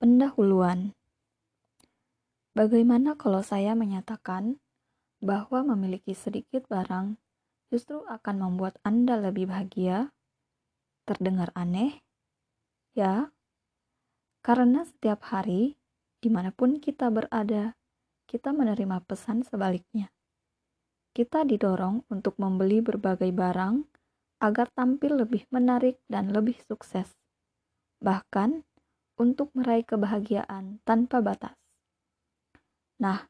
Pendahuluan Bagaimana kalau saya menyatakan bahwa memiliki sedikit barang justru akan membuat Anda lebih bahagia? Terdengar aneh? Ya, karena setiap hari, di mana pun kita berada, kita menerima pesan sebaliknya. Kita didorong untuk membeli berbagai barang agar tampil lebih menarik dan lebih sukses. Bahkan, untuk meraih kebahagiaan tanpa batas. Nah,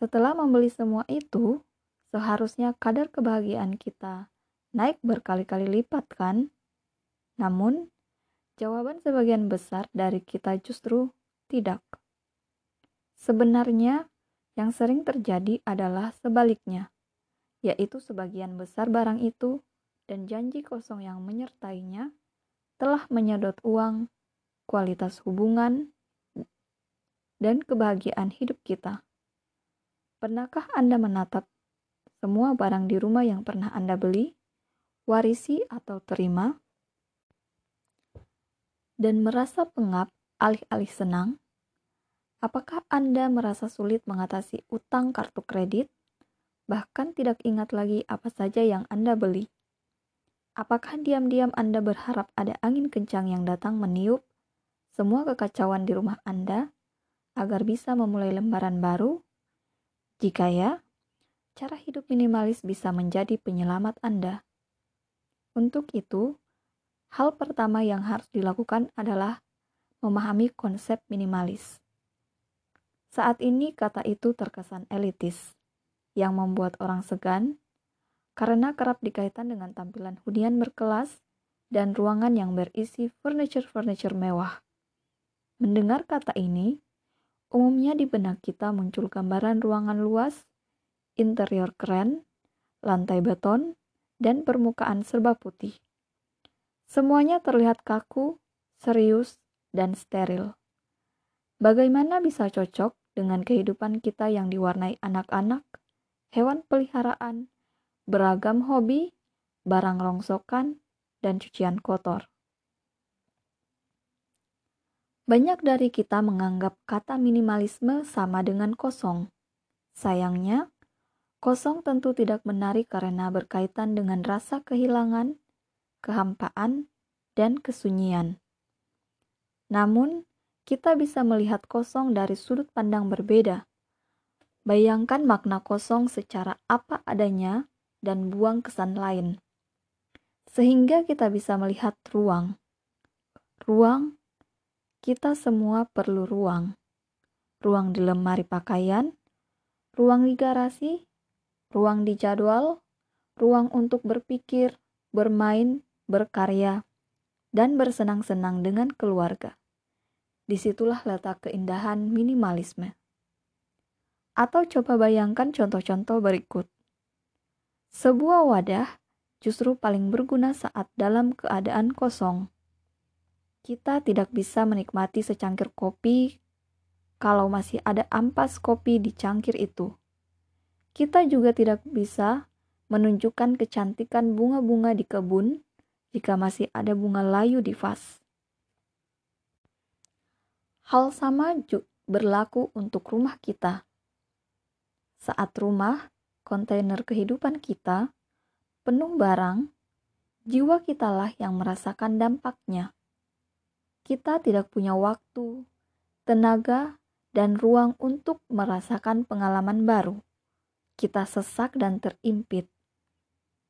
setelah membeli semua itu, seharusnya kadar kebahagiaan kita naik berkali-kali lipat kan? Namun, jawaban sebagian besar dari kita justru tidak. Sebenarnya, yang sering terjadi adalah sebaliknya, yaitu sebagian besar barang itu dan janji kosong yang menyertainya telah menyedot uang kualitas hubungan, dan kebahagiaan hidup kita. Pernahkah Anda menatap semua barang di rumah yang pernah Anda beli, warisi, atau terima, dan merasa pengap alih-alih senang? Apakah Anda merasa sulit mengatasi utang kartu kredit, bahkan tidak ingat lagi apa saja yang Anda beli? Apakah diam-diam Anda berharap ada angin kencang yang datang meniup semua kekacauan di rumah Anda agar bisa memulai lembaran baru? Jika ya, cara hidup minimalis bisa menjadi penyelamat Anda. Untuk itu, hal pertama yang harus dilakukan adalah memahami konsep minimalis. Saat ini kata itu terkesan elitis, yang membuat orang segan karena kerap dikaitkan dengan tampilan hunian berkelas dan ruangan yang berisi furniture-furniture mewah. Mendengar kata ini, umumnya di benak kita muncul gambaran ruangan luas, interior keren, lantai beton, dan permukaan serba putih. Semuanya terlihat kaku, serius, dan steril. Bagaimana bisa cocok dengan kehidupan kita yang diwarnai anak-anak, hewan peliharaan, beragam hobi, barang rongsokan, dan cucian kotor? Banyak dari kita menganggap kata minimalisme sama dengan kosong. Sayangnya, kosong tentu tidak menarik karena berkaitan dengan rasa kehilangan, kehampaan, dan kesunyian. Namun, kita bisa melihat kosong dari sudut pandang berbeda. Bayangkan makna kosong secara apa adanya dan buang kesan lain. Sehingga kita bisa melihat ruang. Ruang kita semua perlu ruang. Ruang di lemari pakaian, ruang di garasi, ruang di jadwal, ruang untuk berpikir, bermain, berkarya, dan bersenang-senang dengan keluarga. Di situlah letak keindahan minimalisme. Atau coba bayangkan contoh-contoh berikut. Sebuah wadah justru paling berguna saat dalam keadaan kosong kita tidak bisa menikmati secangkir kopi kalau masih ada ampas kopi di cangkir itu. Kita juga tidak bisa menunjukkan kecantikan bunga-bunga di kebun jika masih ada bunga layu di vas. Hal sama berlaku untuk rumah kita. Saat rumah, kontainer kehidupan kita, penuh barang, jiwa kitalah yang merasakan dampaknya kita tidak punya waktu, tenaga, dan ruang untuk merasakan pengalaman baru. Kita sesak dan terimpit,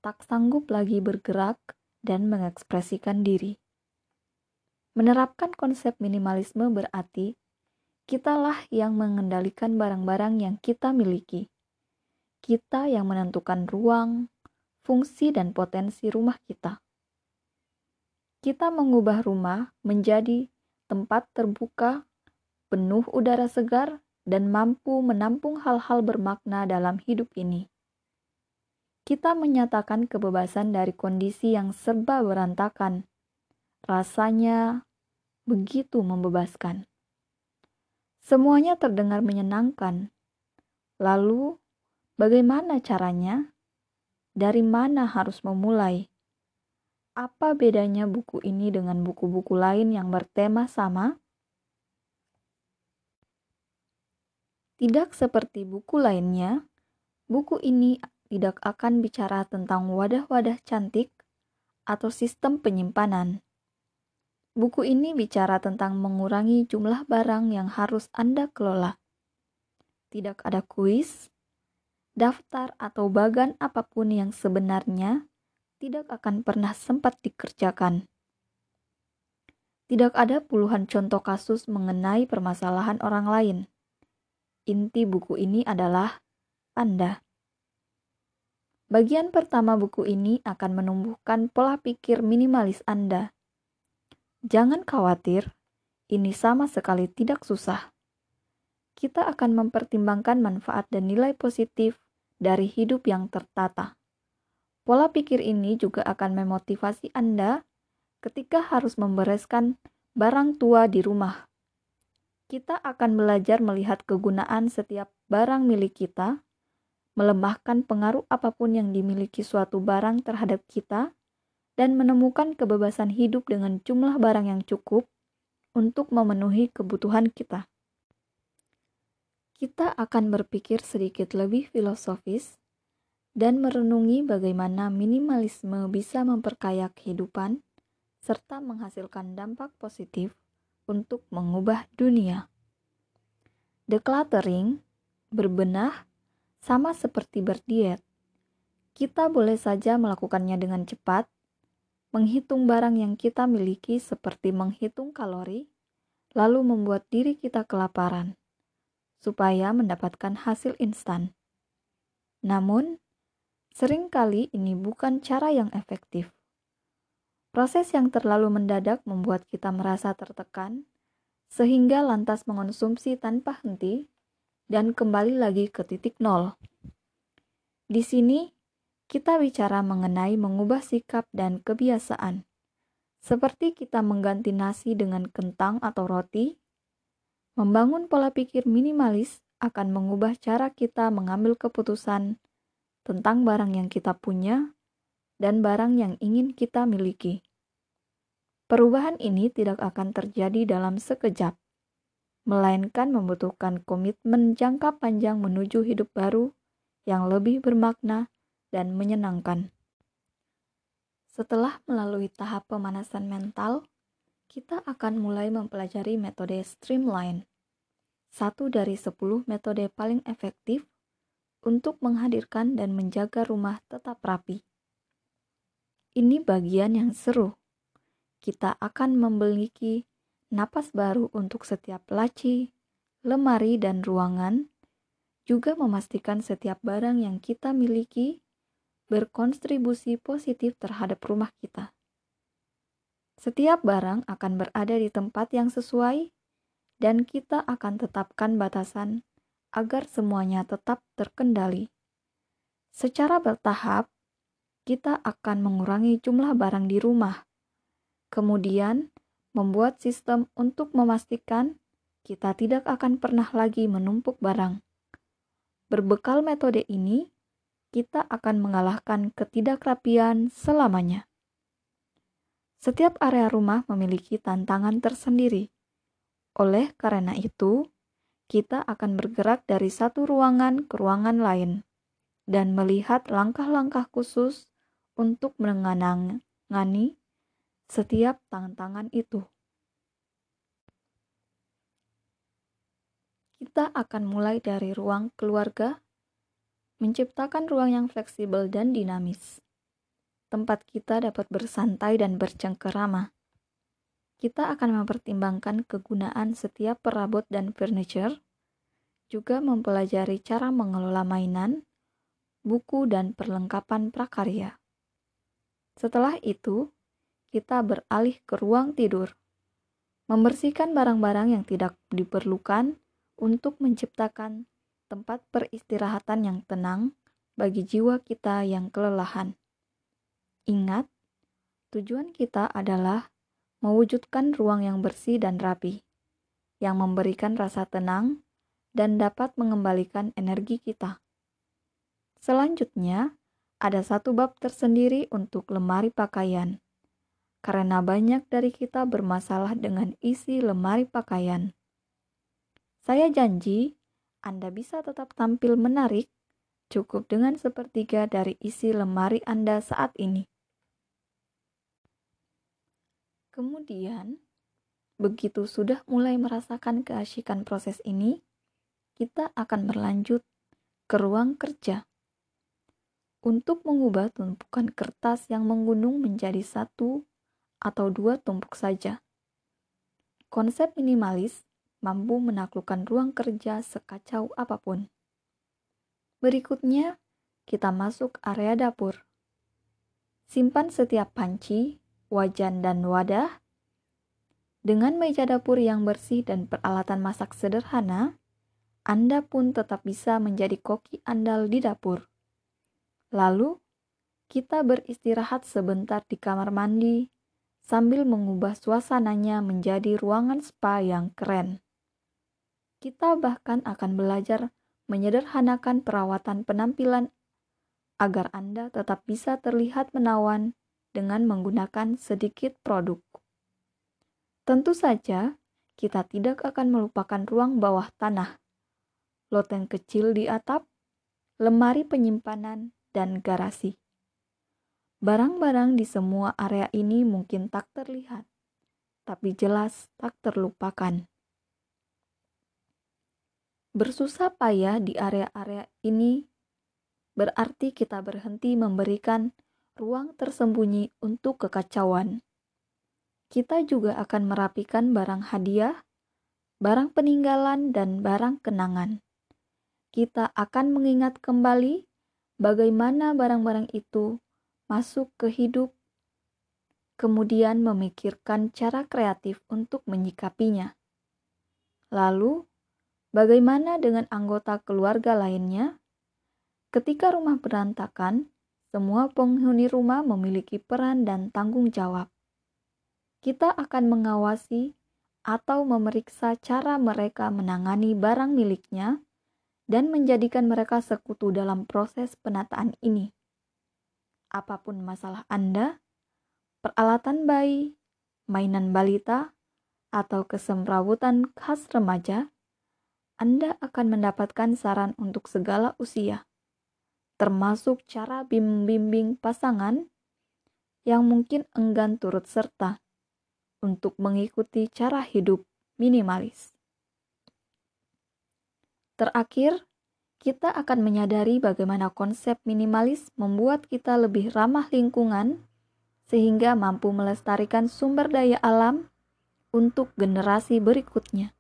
tak sanggup lagi bergerak dan mengekspresikan diri. Menerapkan konsep minimalisme berarti kitalah yang mengendalikan barang-barang yang kita miliki. Kita yang menentukan ruang, fungsi, dan potensi rumah kita kita mengubah rumah menjadi tempat terbuka, penuh udara segar, dan mampu menampung hal-hal bermakna dalam hidup ini. Kita menyatakan kebebasan dari kondisi yang serba berantakan. Rasanya begitu membebaskan. Semuanya terdengar menyenangkan. Lalu, bagaimana caranya? Dari mana harus memulai? Apa bedanya buku ini dengan buku-buku lain yang bertema sama? Tidak seperti buku lainnya, buku ini tidak akan bicara tentang wadah-wadah cantik atau sistem penyimpanan. Buku ini bicara tentang mengurangi jumlah barang yang harus Anda kelola. Tidak ada kuis, daftar, atau bagan apa pun yang sebenarnya tidak akan pernah sempat dikerjakan. Tidak ada puluhan contoh kasus mengenai permasalahan orang lain. Inti buku ini adalah Anda. Bagian pertama buku ini akan menumbuhkan pola pikir minimalis Anda. Jangan khawatir, ini sama sekali tidak susah. Kita akan mempertimbangkan manfaat dan nilai positif dari hidup yang tertata. Pola pikir ini juga akan memotivasi Anda ketika harus membereskan barang tua di rumah. Kita akan belajar melihat kegunaan setiap barang milik kita melemahkan pengaruh apa pun yang dimiliki suatu barang terhadap kita, dan menemukan kebebasan hidup dengan jumlah barang yang cukup untuk memenuhi kebutuhan kita. Kita akan berpikir sedikit lebih filosofis dan merenungi bagaimana minimalisme bisa memperkaya kehidupan serta menghasilkan dampak positif untuk mengubah dunia. Decluttering, berbenah, sama seperti berdiet. Kita boleh saja melakukannya dengan cepat, menghitung barang yang kita miliki seperti menghitung kalori, lalu membuat diri kita kelaparan, supaya mendapatkan hasil instan. Namun, sering kali ini bukan cara yang efektif. Proses yang terlalu mendadak membuat kita merasa tertekan, sehingga lantas mengonsumsi tanpa henti dan kembali lagi ke titik nol. Di sini, kita bicara mengenai mengubah sikap dan kebiasaan, seperti kita mengganti nasi dengan kentang atau roti. Membangun pola pikir minimalis akan mengubah cara kita mengambil keputusan tentang barang yang kita punya dan barang yang ingin kita miliki. Perubahan ini tidak akan terjadi dalam sekejap melainkan membutuhkan komitmen jangka panjang menuju hidup baru yang lebih bermakna dan menyenangkan. Setelah melalui tahap pemanasan mental, kita akan mulai mempelajari metode streamline, satu dari sepuluh metode paling efektif untuk menghadirkan dan menjaga rumah tetap rapi. Ini bagian yang seru. Kita akan memiliki napas baru untuk setiap laci, lemari, dan ruangan, juga memastikan setiap barang yang kita miliki berkontribusi positif terhadap rumah kita. Setiap barang akan berada di tempat yang sesuai, dan kita akan tetapkan batasan agar semuanya tetap terkendali. Secara bertahap, kita akan mengurangi jumlah barang di rumah. Kemudian, membuat sistem untuk memastikan kita tidak akan pernah lagi menumpuk barang. Berbekal metode ini, kita akan mengalahkan ketidakrapian selamanya. Setiap area rumah memiliki tantangan tersendiri. Oleh karena itu, kita akan bergerak dari satu ruangan ke ruangan lain dan melihat langkah-langkah khusus untuk menangani setiap tangan-tangan itu. Kita akan mulai dari ruang keluarga, menciptakan ruang yang fleksibel dan dinamis. Tempat kita dapat bersantai dan bercengkerama. Kita akan mempertimbangkan kegunaan setiap perabot dan furniture, juga mempelajari cara mengelola mainan, buku, dan perlengkapan prakarya. Setelah itu, kita beralih ke ruang tidur, membersihkan barang-barang yang tidak diperlukan untuk menciptakan tempat peristirahatan yang tenang bagi jiwa kita yang kelelahan. Ingat, tujuan kita adalah mewujudkan ruang yang bersih dan rapi, yang memberikan rasa tenang dan dapat mengembalikan energi kita. Selanjutnya, ada satu bab tersendiri untuk lemari pakaian karena banyak dari kita bermasalah dengan isi lemari pakaian. Saya janji Anda bisa tetap tampil menarik cukup dengan sepertiga dari isi lemari Anda saat ini. Kemudian, begitu sudah mulai merasakan keasikan proses ini, kita akan berlanjut ke ruang kerja untuk mengubah tumpukan kertas yang menggunung menjadi satu atau dua tumpuk saja. Konsep minimalis mampu menaklukkan ruang kerja sekacau apa pun. Berikutnya, kita masuk area dapur. Simpan setiap panci, wajan, dan wadah. Dengan meja dapur yang bersih dan peralatan masak sederhana, Anda pun tetap bisa menjadi koki andal di dapur. Lalu, kita beristirahat sebentar di kamar mandi sambil mengubah suasananya menjadi ruangan spa yang keren. Kita bahkan akan belajar menyederhanakan perawatan penampilan agar Anda tetap bisa terlihat menawan dengan menggunakan sedikit produk. Tentu saja, kita tidak akan melupakan ruang bawah tanah, loteng kecil di atap, lemari penyimpanan, dan garasi. Barang-barang di semua area ini mungkin tak terlihat, tapi jelas tak terlupakan. Bersusah payah di area-area ini berarti kita berhenti memberikan ruang tersembunyi untuk kekacauan. Kita juga akan merapikan barang hadiah, barang peninggalan, dan barang kenangan. Kita akan mengingat kembali bagaimana barang-barang itu masuk ke hidup, kemudian memikirkan cara kreatif untuk menyikapinya. Lalu, bagaimana dengan anggota keluarga lainnya? Ketika rumah berantakan, semua penghuni rumah memiliki peran dan tanggung jawab. Kita akan mengawasi atau memeriksa cara mereka menangani barang miliknya dan menjadikan mereka sekutu dalam proses penataan ini. Apa pun masalah Anda, peralatan bayi, mainan balita, atau kesemrawutan khas remaja, Anda akan mendapatkan saran untuk segala usia, termasuk cara bimbing pasangan yang mungkin enggan turut serta untuk mengikuti cara hidup minimalis. Terakhir, kita akan menyadari bagaimana konsep minimalis membuat kita lebih ramah lingkungan, sehingga mampu melestarikan sumber daya alam untuk generasi berikutnya.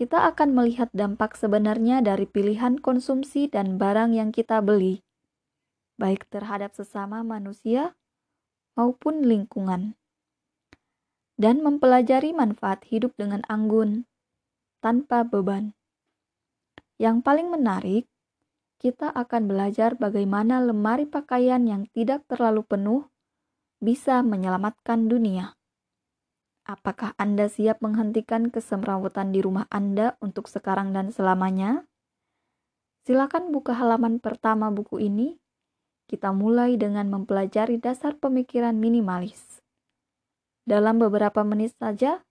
Kita akan melihat dampak sebenarnya dari pilihan konsumsi dan barang yang kita beli, baik terhadap sesama manusia maupun lingkungan, dan mempelajari manfaat hidup dengan anggun tanpa beban. Yang paling menarik, kita akan belajar bagaimana lemari pakaian yang tidak terlalu penuh bisa menyelamatkan dunia. Apakah Anda siap menghentikan kesemrawutan di rumah Anda untuk sekarang dan selamanya? Silakan buka halaman pertama buku ini. Kita mulai dengan mempelajari dasar pemikiran minimalis. Dalam beberapa menit saja,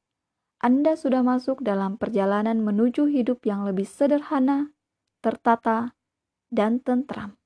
anda sudah masuk dalam perjalanan menuju hidup yang lebih sederhana, tertata, dan tentram.